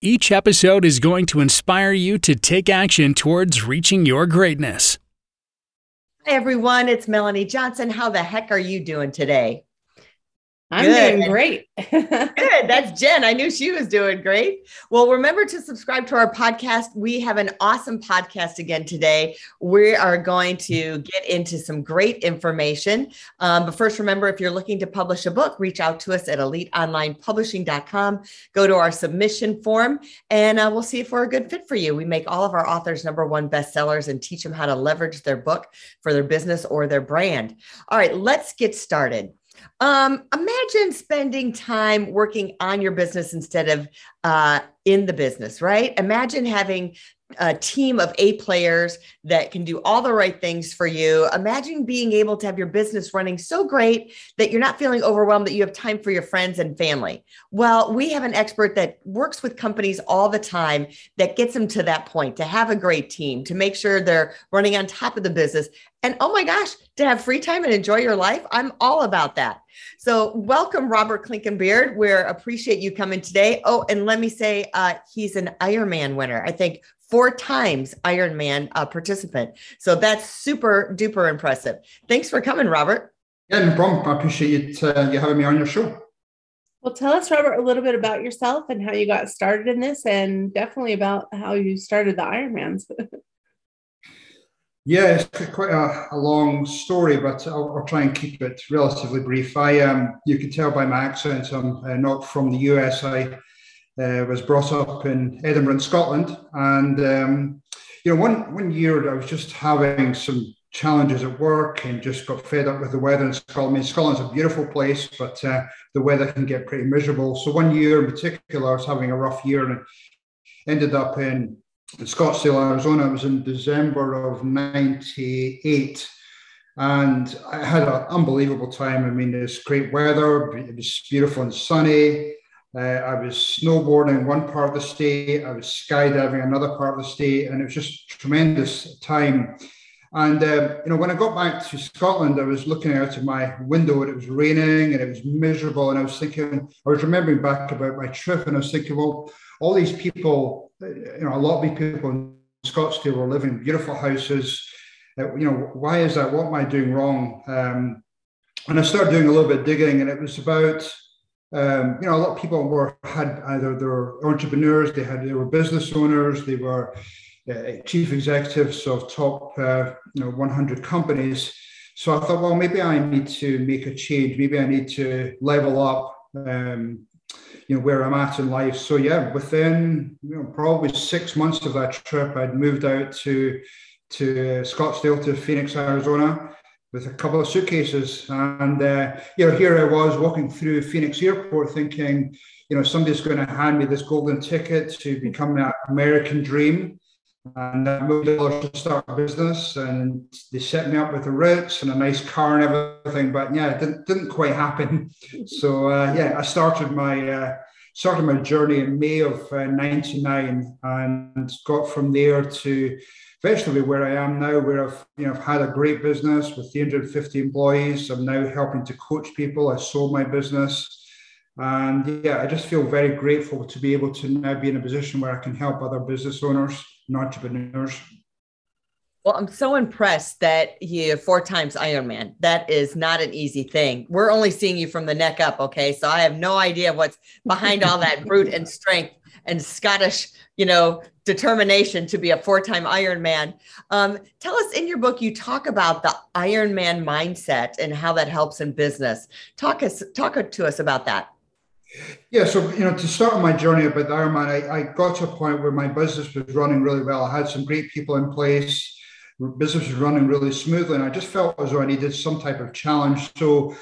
Each episode is going to inspire you to take action towards reaching your greatness. Hi, everyone. It's Melanie Johnson. How the heck are you doing today? I'm Good. doing great. Good. That's Jen. I knew she was doing great. Well, remember to subscribe to our podcast. We have an awesome podcast again today. We are going to get into some great information. Um, but first, remember if you're looking to publish a book, reach out to us at eliteonlinepublishing.com. Go to our submission form, and uh, we'll see if we're a good fit for you. We make all of our authors number one bestsellers and teach them how to leverage their book for their business or their brand. All right, let's get started. Um, imagine spending time working on your business instead of uh, in the business, right? Imagine having a team of A players that can do all the right things for you. Imagine being able to have your business running so great that you're not feeling overwhelmed that you have time for your friends and family. Well, we have an expert that works with companies all the time that gets them to that point to have a great team, to make sure they're running on top of the business. And oh my gosh, to have free time and enjoy your life, I'm all about that. So, welcome, Robert Klinkenbeard. We appreciate you coming today. Oh, and let me say, uh, he's an Ironman winner. I think four times Ironman uh, participant. So that's super duper impressive. Thanks for coming, Robert. Yeah, no problem. I appreciate uh, you having me on your show. Well, tell us, Robert, a little bit about yourself and how you got started in this, and definitely about how you started the Ironmans. yeah, it's quite a, a long story, but I'll, I'll, try and keep it relatively brief. I, um, you can tell by my accent, I'm uh, not from the US. I uh, was brought up in Edinburgh, in Scotland, and um, you know, one one year I was just having some challenges at work and just got fed up with the weather in Scotland. I mean, Scotland's a beautiful place, but uh, the weather can get pretty miserable. So one year in particular, I was having a rough year and ended up in, in Scottsdale, Arizona. It was in December of '98. And I had an unbelievable time. I mean, it's great weather. It was beautiful and sunny. Uh, I was snowboarding one part of the state, I was skydiving another part of the state, and it was just tremendous time. And uh, you know, when I got back to Scotland, I was looking out of my window and it was raining and it was miserable. And I was thinking, I was remembering back about my trip, and I was thinking, well, all these people, you know, a lot of people in Scottsdale were living in beautiful houses. Uh, you know, why is that? What am I doing wrong? Um, and I started doing a little bit of digging, and it was about um, you know, a lot of people were had either they were entrepreneurs, they had they were business owners, they were uh, chief executives of top uh, you know 100 companies. So I thought, well, maybe I need to make a change. Maybe I need to level up. Um, you know where I'm at in life. So yeah, within you know probably six months of that trip, I'd moved out to to Scottsdale to Phoenix, Arizona with a couple of suitcases. And, uh, you know, here I was walking through Phoenix Airport thinking, you know, somebody's going to hand me this golden ticket to become an American dream. And I moved to start a business and they set me up with the routes and a nice car and everything. But yeah, it didn't, didn't quite happen. So uh, yeah, I started my, uh, started my journey in May of uh, 99 and got from there to Especially where I am now, where I've you know I've had a great business with 350 employees. I'm now helping to coach people. I sold my business, and yeah, I just feel very grateful to be able to now be in a position where I can help other business owners and entrepreneurs. Well, I'm so impressed that you four times Ironman. That is not an easy thing. We're only seeing you from the neck up, okay? So I have no idea what's behind all that brute and strength and Scottish, you know, determination to be a four-time Ironman. Um, tell us in your book, you talk about the Ironman mindset and how that helps in business. Talk us, talk to us about that. Yeah, so you know, to start my journey about the Ironman, I, I got to a point where my business was running really well. I had some great people in place. Business was running really smoothly, and I just felt as though I needed some type of challenge. So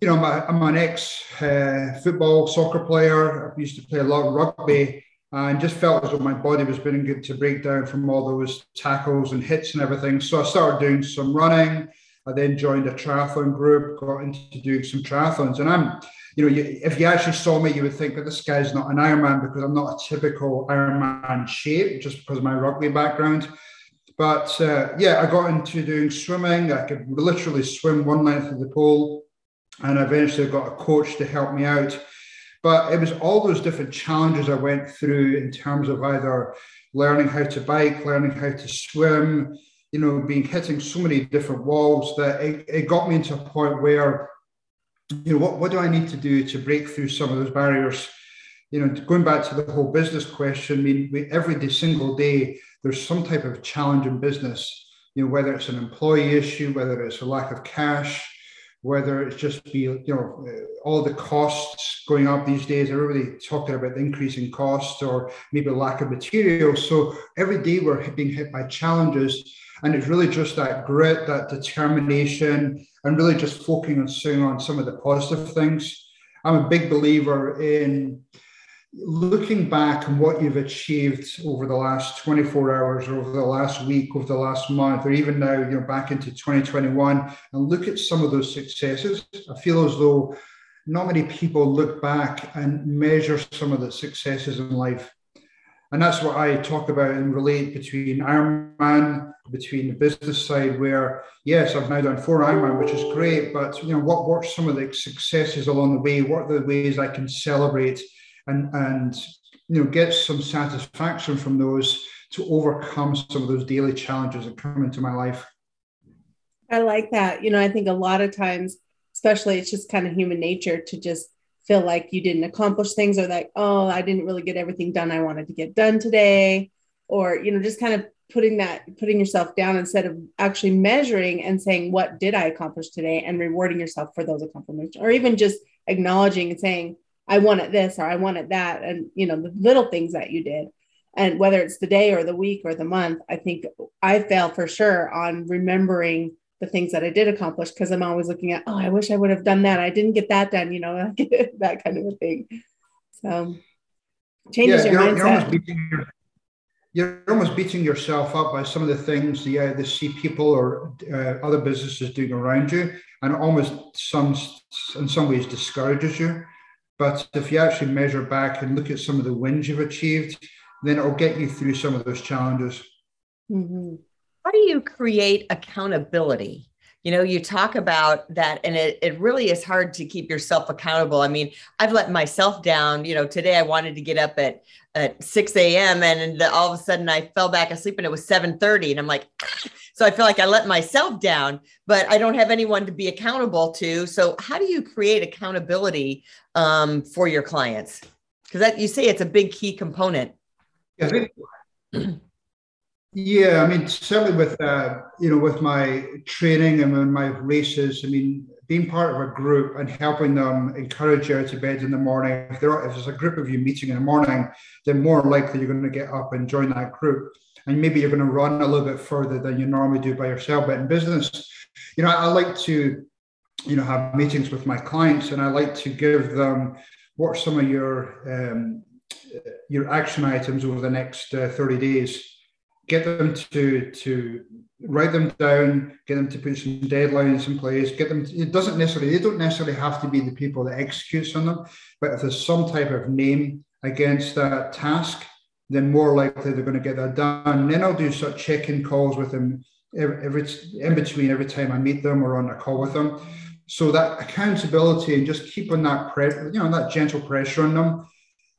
you know, I'm, an ex uh, football soccer player. I used to play a lot of rugby. and just felt as though my body was beginning to break down from all those tackles and hits and everything. So I started doing some running. I then joined a triathlon group, got into doing some triathlons, and I'm, you know, you, if you actually saw me, you would think that this guy's not an Ironman because I'm not a typical Ironman shape, just because of my rugby background. But uh, yeah, I got into doing swimming. I could literally swim one length of the pool, and eventually got a coach to help me out. But it was all those different challenges I went through in terms of either learning how to bike, learning how to swim, you know, being hitting so many different walls that it, it got me into a point where, you know, what, what do I need to do to break through some of those barriers? You know, going back to the whole business question, I mean, we, every day, single day, there's some type of challenge in business, you know, whether it's an employee issue, whether it's a lack of cash, whether it's just be you know uh, all the costs going up these days everybody talking about the increasing costs or maybe lack of materials so every day we're being hit by challenges and it's really just that grit that determination and really just focusing on some of the positive things. I'm a big believer in looking back on what you've achieved over the last 24 hours or over the last week over the last month or even now you know back into 2021 and look at some of those successes. I feel as though not many people look back and measure some of the successes in life and that's what i talk about and relate between ironman between the business side where yes i've now done four ironman which is great but you know what what some of the successes along the way what are the ways i can celebrate and and you know get some satisfaction from those to overcome some of those daily challenges that come into my life. I like that. You know, I think a lot of times, especially it's just kind of human nature to just feel like you didn't accomplish things or like, oh, I didn't really get everything done I wanted to get done today. Or, you know, just kind of putting that, putting yourself down instead of actually measuring and saying, what did I accomplish today? And rewarding yourself for those accomplishments, or even just acknowledging and saying, I wanted this or I wanted that. And, you know, the little things that you did. And whether it's the day or the week or the month, I think I fail for sure on remembering the things that I did accomplish because I'm always looking at, oh, I wish I would have done that. I didn't get that done, you know, that kind of a thing. So changes yeah, your you're, mindset. You're almost, beating your, you're almost beating yourself up by some of the things the, uh, the see people or uh, other businesses doing around you, and almost some in some ways discourages you. But if you actually measure back and look at some of the wins you've achieved, then it'll get you through some of those challenges. Mm-hmm. How do you create accountability? You know, you talk about that, and it, it really is hard to keep yourself accountable. I mean, I've let myself down. You know, today I wanted to get up at at 6 a.m. and the, all of a sudden I fell back asleep and it was 7:30. And I'm like, ah! so I feel like I let myself down, but I don't have anyone to be accountable to. So how do you create accountability um, for your clients? Because that you say it's a big key component. Yeah, yeah, I mean, certainly with uh, you know with my training and with my races, I mean, being part of a group and helping them encourage you out of bed in the morning. If, there, are, if there's a group of you meeting in the morning, then more likely you're going to get up and join that group. And maybe you're going to run a little bit further than you normally do by yourself. But in business, you know, I like to, you know, have meetings with my clients, and I like to give them what some of your um, your action items over the next uh, 30 days. Get them to to write them down, get them to put some deadlines in place, get them. To, it doesn't necessarily. They don't necessarily have to be the people that executes on them, but if there's some type of name against that task, then more likely they're going to get that done. Then I'll do sort of check-in calls with them every, every in between every time I meet them or on a call with them. So that accountability and just keeping that pressure, you know, that gentle pressure on them,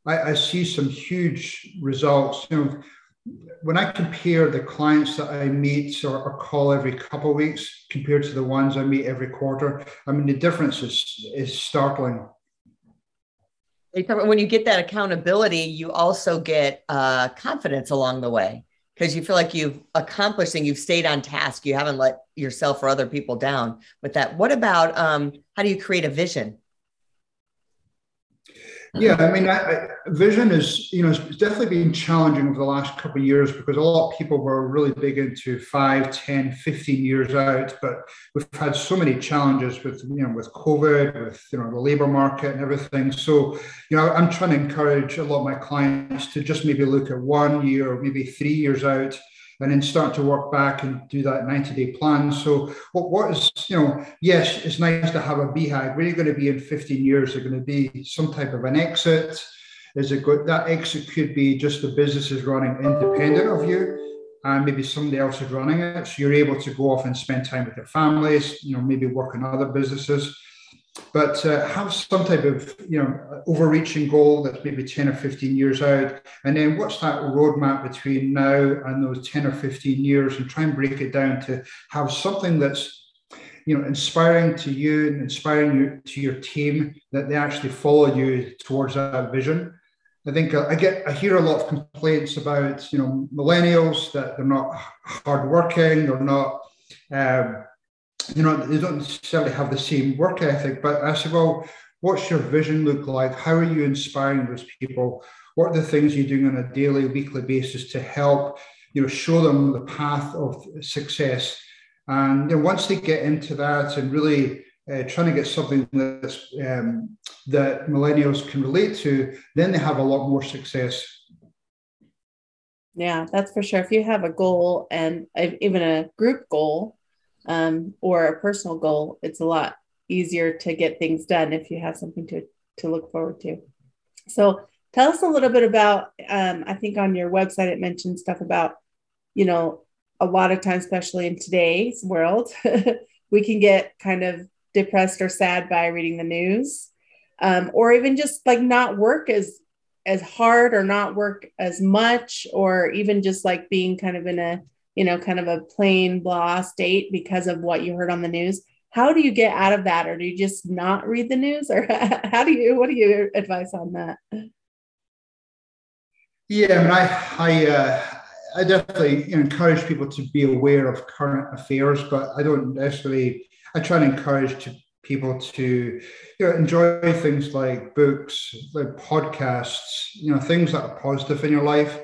I, I see some huge results. You know, when I compare the clients that I meet or, or, call every couple of weeks compared to the ones I meet every quarter, I mean, the difference is, is startling. When you get that accountability, you also get uh, confidence along the way because you feel like you've accomplished and you've stayed on task. You haven't let yourself or other people down with that. What about um, how do you create a vision? Yeah, I mean, I, I, vision is, you know, it's definitely been challenging over the last couple of years because a lot of people were really big into five, 10, 15 years out. But we've had so many challenges with, you know, with COVID, with, you know, the labor market and everything. So, you know, I'm trying to encourage a lot of my clients to just maybe look at one year maybe three years out and then start to work back and do that 90 day plan. So, what, what is, you know, yes, it's nice to have a BHAG. Where are you going to be in 15 years? Is going to be some type of an exit? Is it good? That exit could be just the business is running independent of you. And maybe somebody else is running it. So you're able to go off and spend time with your families, you know, maybe work in other businesses but uh, have some type of you know overreaching goal that's maybe 10 or 15 years out. And then what's that roadmap between now and those 10 or 15 years and try and break it down to have something that's you know inspiring to you and inspiring you to your team that they actually follow you towards that vision. I think I get I hear a lot of complaints about you know millennials that they're not hardworking, they're not um, you know, they don't necessarily have the same work ethic, but I said, well, what's your vision look like? How are you inspiring those people? What are the things you're doing on a daily, weekly basis to help, you know, show them the path of success? And you know, once they get into that and really uh, trying to get something that's um, that millennials can relate to, then they have a lot more success. Yeah, that's for sure. If you have a goal and even a group goal, um, or a personal goal, it's a lot easier to get things done if you have something to, to look forward to. So tell us a little bit about, um, I think on your website, it mentioned stuff about, you know, a lot of times, especially in today's world, we can get kind of depressed or sad by reading the news um, or even just like not work as as hard or not work as much or even just like being kind of in a you know, kind of a plain blah state because of what you heard on the news. How do you get out of that? Or do you just not read the news? Or how do you, what do you advice on that? Yeah, I mean, I, I, uh, I definitely encourage people to be aware of current affairs, but I don't necessarily, I try and encourage to people to you know, enjoy things like books, like podcasts, you know, things that are positive in your life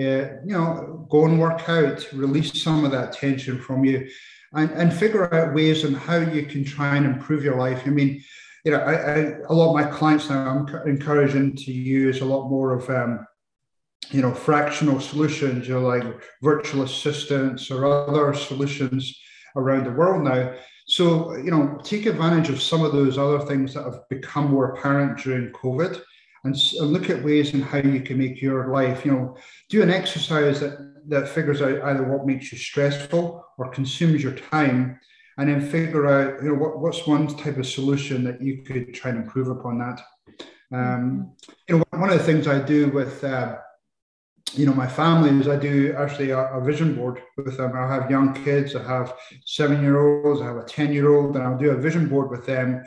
uh, you know, go and work out, release some of that tension from you, and, and figure out ways on how you can try and improve your life. I mean, you know, I, I, a lot of my clients now, I'm encouraging to use a lot more of, um, you know, fractional solutions, you know, like virtual assistants or other solutions around the world now. So, you know, take advantage of some of those other things that have become more apparent during COVID and, and look at ways and how you can make your life, you know, do an exercise that, that figures out either what makes you stressful or consumes your time, and then figure out, you know, what, what's one type of solution that you could try and improve upon that. Um, you know, one of the things I do with, uh, you know, my family is I do actually a, a, vision board with them. I have young kids, I have seven year olds, I have a 10 year old, and I'll do a vision board with them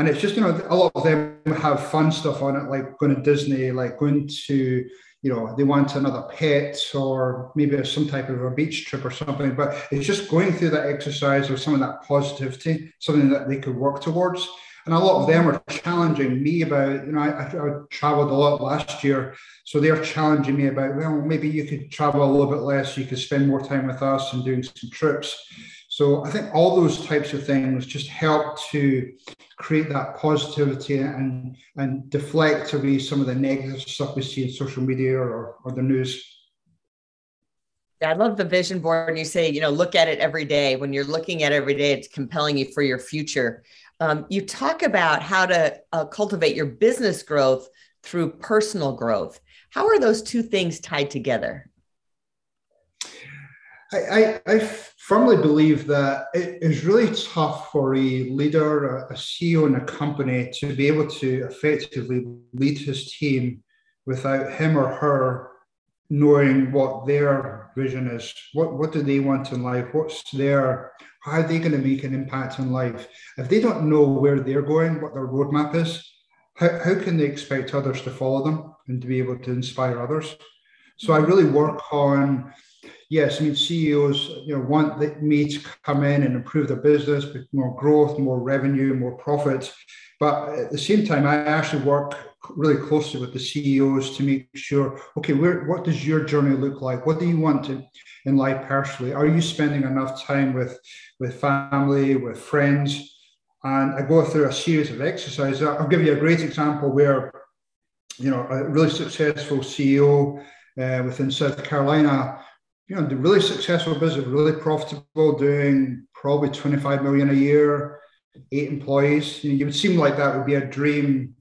and it's just you know a lot of them have fun stuff on it like going to disney like going to you know they want another pet or maybe some type of a beach trip or something. But it's just going through that exercise or some of that positivity something that they could work towards. And a lot of them are challenging me about you know I, I traveled a lot last year. So they're challenging me about well maybe you could travel a little bit less. You could spend more time with us and doing some trips so I think all those types of things just help to create that positivity and and deflect away some of the negative stuff we see in social media or, or the news. Yeah, I love the vision board. And you say, you know, look at it every day. When you're looking at it every day, it's compelling you for your future. Um, you talk about how to uh, cultivate your business growth through personal growth. How are those two things tied together? I, I, I firmly believe that it is really tough for a leader, a CEO in a company to be able to effectively lead his team without him or her knowing what their vision is. What, what do they want in life? What's their, how are they going to make an impact in life? If they don't know where they're going, what their roadmap is, how, how can they expect others to follow them and to be able to inspire others? So I really work on yes, I mean CEOs, you know, want me to come in and improve their business, with more growth, more revenue, more profits. But at the same time, I actually work really closely with the CEOs to make sure, okay, where, what does your journey look like? What do you want to, in life personally? Are you spending enough time with, with family, with friends? And I go through a series of exercises. I'll give you a great example where, you know, a really successful CEO uh, within South Carolina, you know, the really successful business, really profitable, doing probably 25 million a year, eight employees. You, know, you would seem like that would be a dream,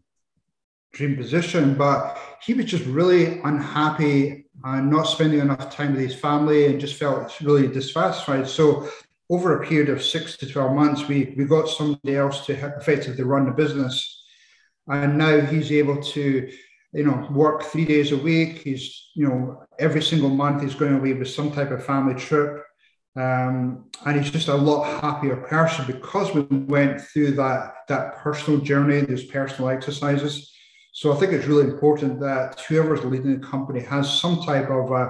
dream position, but he was just really unhappy and not spending enough time with his family and just felt really dissatisfied. So over a period of six to 12 months, we, we got somebody else to effectively run the business. And now he's able to you know, work three days a week. He's, you know, every single month he's going away with some type of family trip. Um, and he's just a lot happier person because we went through that that personal journey, those personal exercises. So I think it's really important that whoever's leading the company has some type of, uh,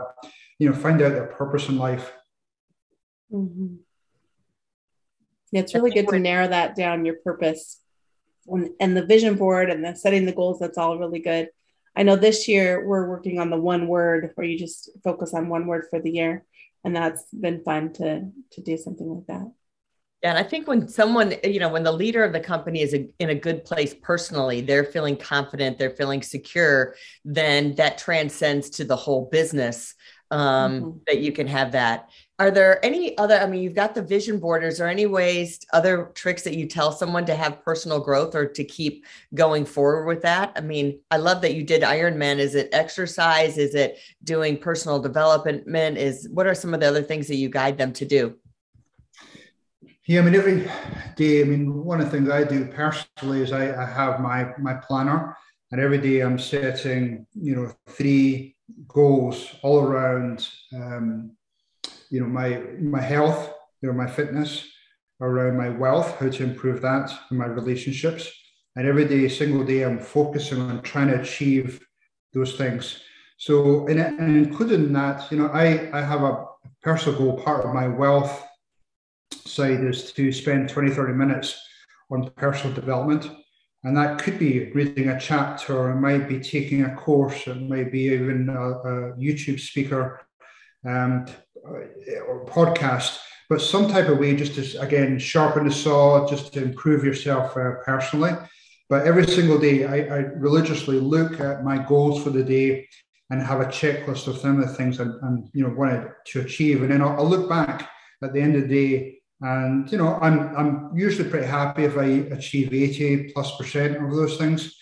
you know, find out their purpose in life. Mm-hmm. Yeah, it's really good to narrow that down, your purpose and the vision board and the setting the goals. That's all really good. I know this year we're working on the one word where you just focus on one word for the year. And that's been fun to to do something like that. Yeah, and I think when someone, you know, when the leader of the company is a, in a good place personally, they're feeling confident, they're feeling secure, then that transcends to the whole business um, mm-hmm. that you can have that. Are there any other? I mean, you've got the vision. Is there any ways, other tricks that you tell someone to have personal growth or to keep going forward with that? I mean, I love that you did Ironman. Is it exercise? Is it doing personal development? Is what are some of the other things that you guide them to do? Yeah, I mean, every day, I mean, one of the things I do personally is I, I have my my planner, and every day I'm setting, you know, three goals all around. Um, you know, my my health, you know, my fitness, around my wealth, how to improve that, and my relationships. And every day, single day, I'm focusing on trying to achieve those things. So, in, and including that, you know, I, I have a personal goal. Part of my wealth side is to spend 20, 30 minutes on personal development. And that could be reading a chapter, or it might be taking a course, it might be even a, a YouTube speaker. Um, or podcast, but some type of way just to again sharpen the saw, just to improve yourself uh, personally. But every single day, I, I, religiously look at my goals for the day and have a checklist of some of the things I'm, I'm you know wanted to achieve, and then I'll, I'll, look back at the end of the day. And you know, I'm I'm usually pretty happy if I achieve 80 plus percent of those things.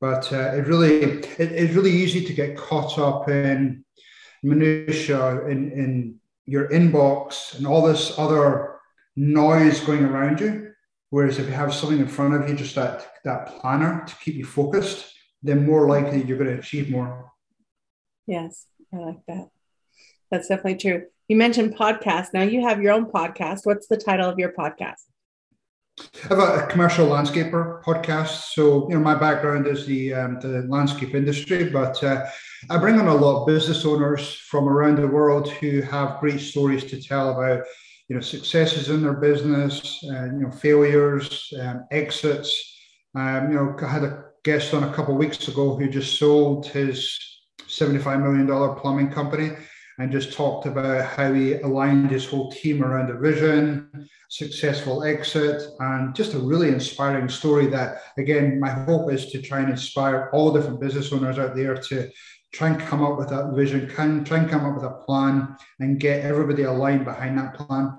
But uh, it really it, it's really easy to get caught up in minutia in in your inbox and all this other noise going around you. Whereas if you have something in front of you, just that that planner to keep you focused, then more likely you're going to achieve more. Yes, I like that. That's definitely true. You mentioned podcast. Now you have your own podcast. What's the title of your podcast? I have a, commercial landscaper podcast. So, you know, my background is the um, the landscape industry, but uh, I bring on a lot of business owners from around the world who have great stories to tell about, you know, successes in their business, and you know, failures, um, exits. Um, you know, I had a guest on a couple of weeks ago who just sold his seventy-five million dollar plumbing company and just talked about how he aligned his whole team around a vision, successful exit, and just a really inspiring story that, again, my hope is to try and inspire all different business owners out there to try and come up with that vision, can try and come up with a plan and get everybody aligned behind that plan.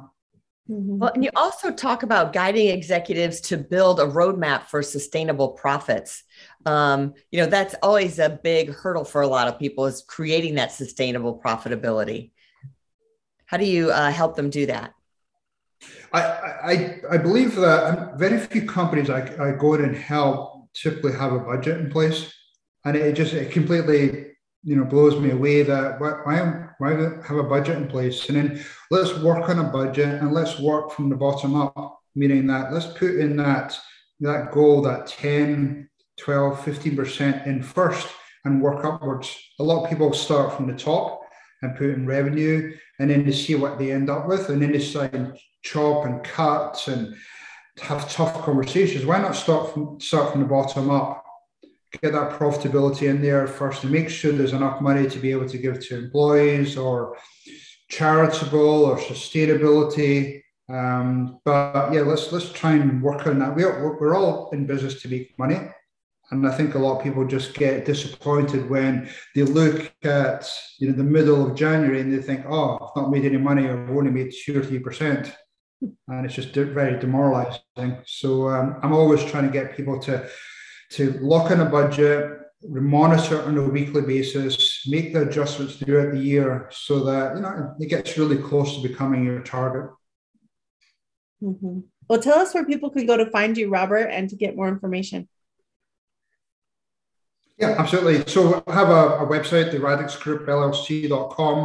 Mm-hmm. Well, and you also talk about guiding executives to build a roadmap for sustainable profits. Um, you know, that's always a big hurdle for a lot of people is creating that sustainable profitability. How do you uh, help them do that? I, I, I believe that very few companies I, I go in and help typically have a budget in place. And it just it completely you know blows me away that why why have a budget in place and then let's work on a budget and let's work from the bottom up meaning that let's put in that that goal that 10 12 15% in first and work upwards a lot of people start from the top and put in revenue, and then they see what they end up with, and then they sign chop and cut and have tough conversations. Why not start from start from the bottom up? Get that profitability in there first and make sure there's enough money to be able to give to employees or charitable or sustainability. Um, but yeah, let's let's try and work on that. We're we're all in business to make money, and I think a lot of people just get disappointed when they look at you know the middle of January and they think, oh, I've not made any money, or I've only made two or three percent, and it's just very demoralizing. So um, I'm always trying to get people to to lock in a budget, monitor on a weekly basis, make the adjustments throughout the year, so that you know it gets really close to becoming your target. Mm-hmm. Well, tell us where people can go to find you, Robert, and to get more information. Yeah, absolutely. So I have a, a website, the Radix Group LLC.com.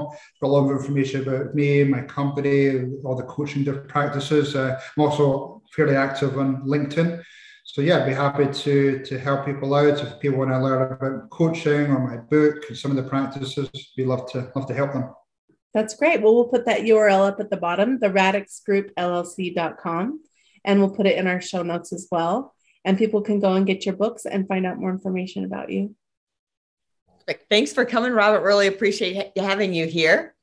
Got a lot of information about me, my company, all the coaching practices. Uh, I'm also fairly active on LinkedIn. So yeah, I'd be happy to to help people out if people want to learn about coaching or my book and some of the practices. We love to love to help them. That's great. Well, we'll put that URL up at the bottom, the radixgroupllc.com, and we'll put it in our show notes as well. And people can go and get your books and find out more information about you. Thanks for coming, Robert. Really appreciate having you here.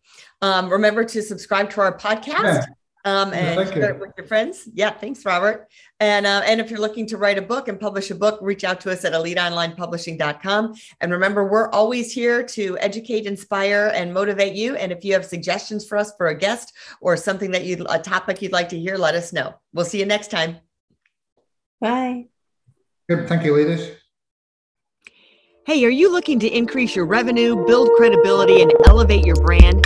Um, remember to subscribe to our podcast. Yeah um, and yeah, share it with your friends. Yeah, thanks, Robert. And uh, and if you're looking to write a book and publish a book, reach out to us at eliteonlinepublishing.com. And remember, we're always here to educate, inspire, and motivate you. And if you have suggestions for us for a guest or something that you a topic you'd like to hear, let us know. We'll see you next time. Bye. Good. Thank you, ladies. Hey, are you looking to increase your revenue, build credibility, and elevate your brand?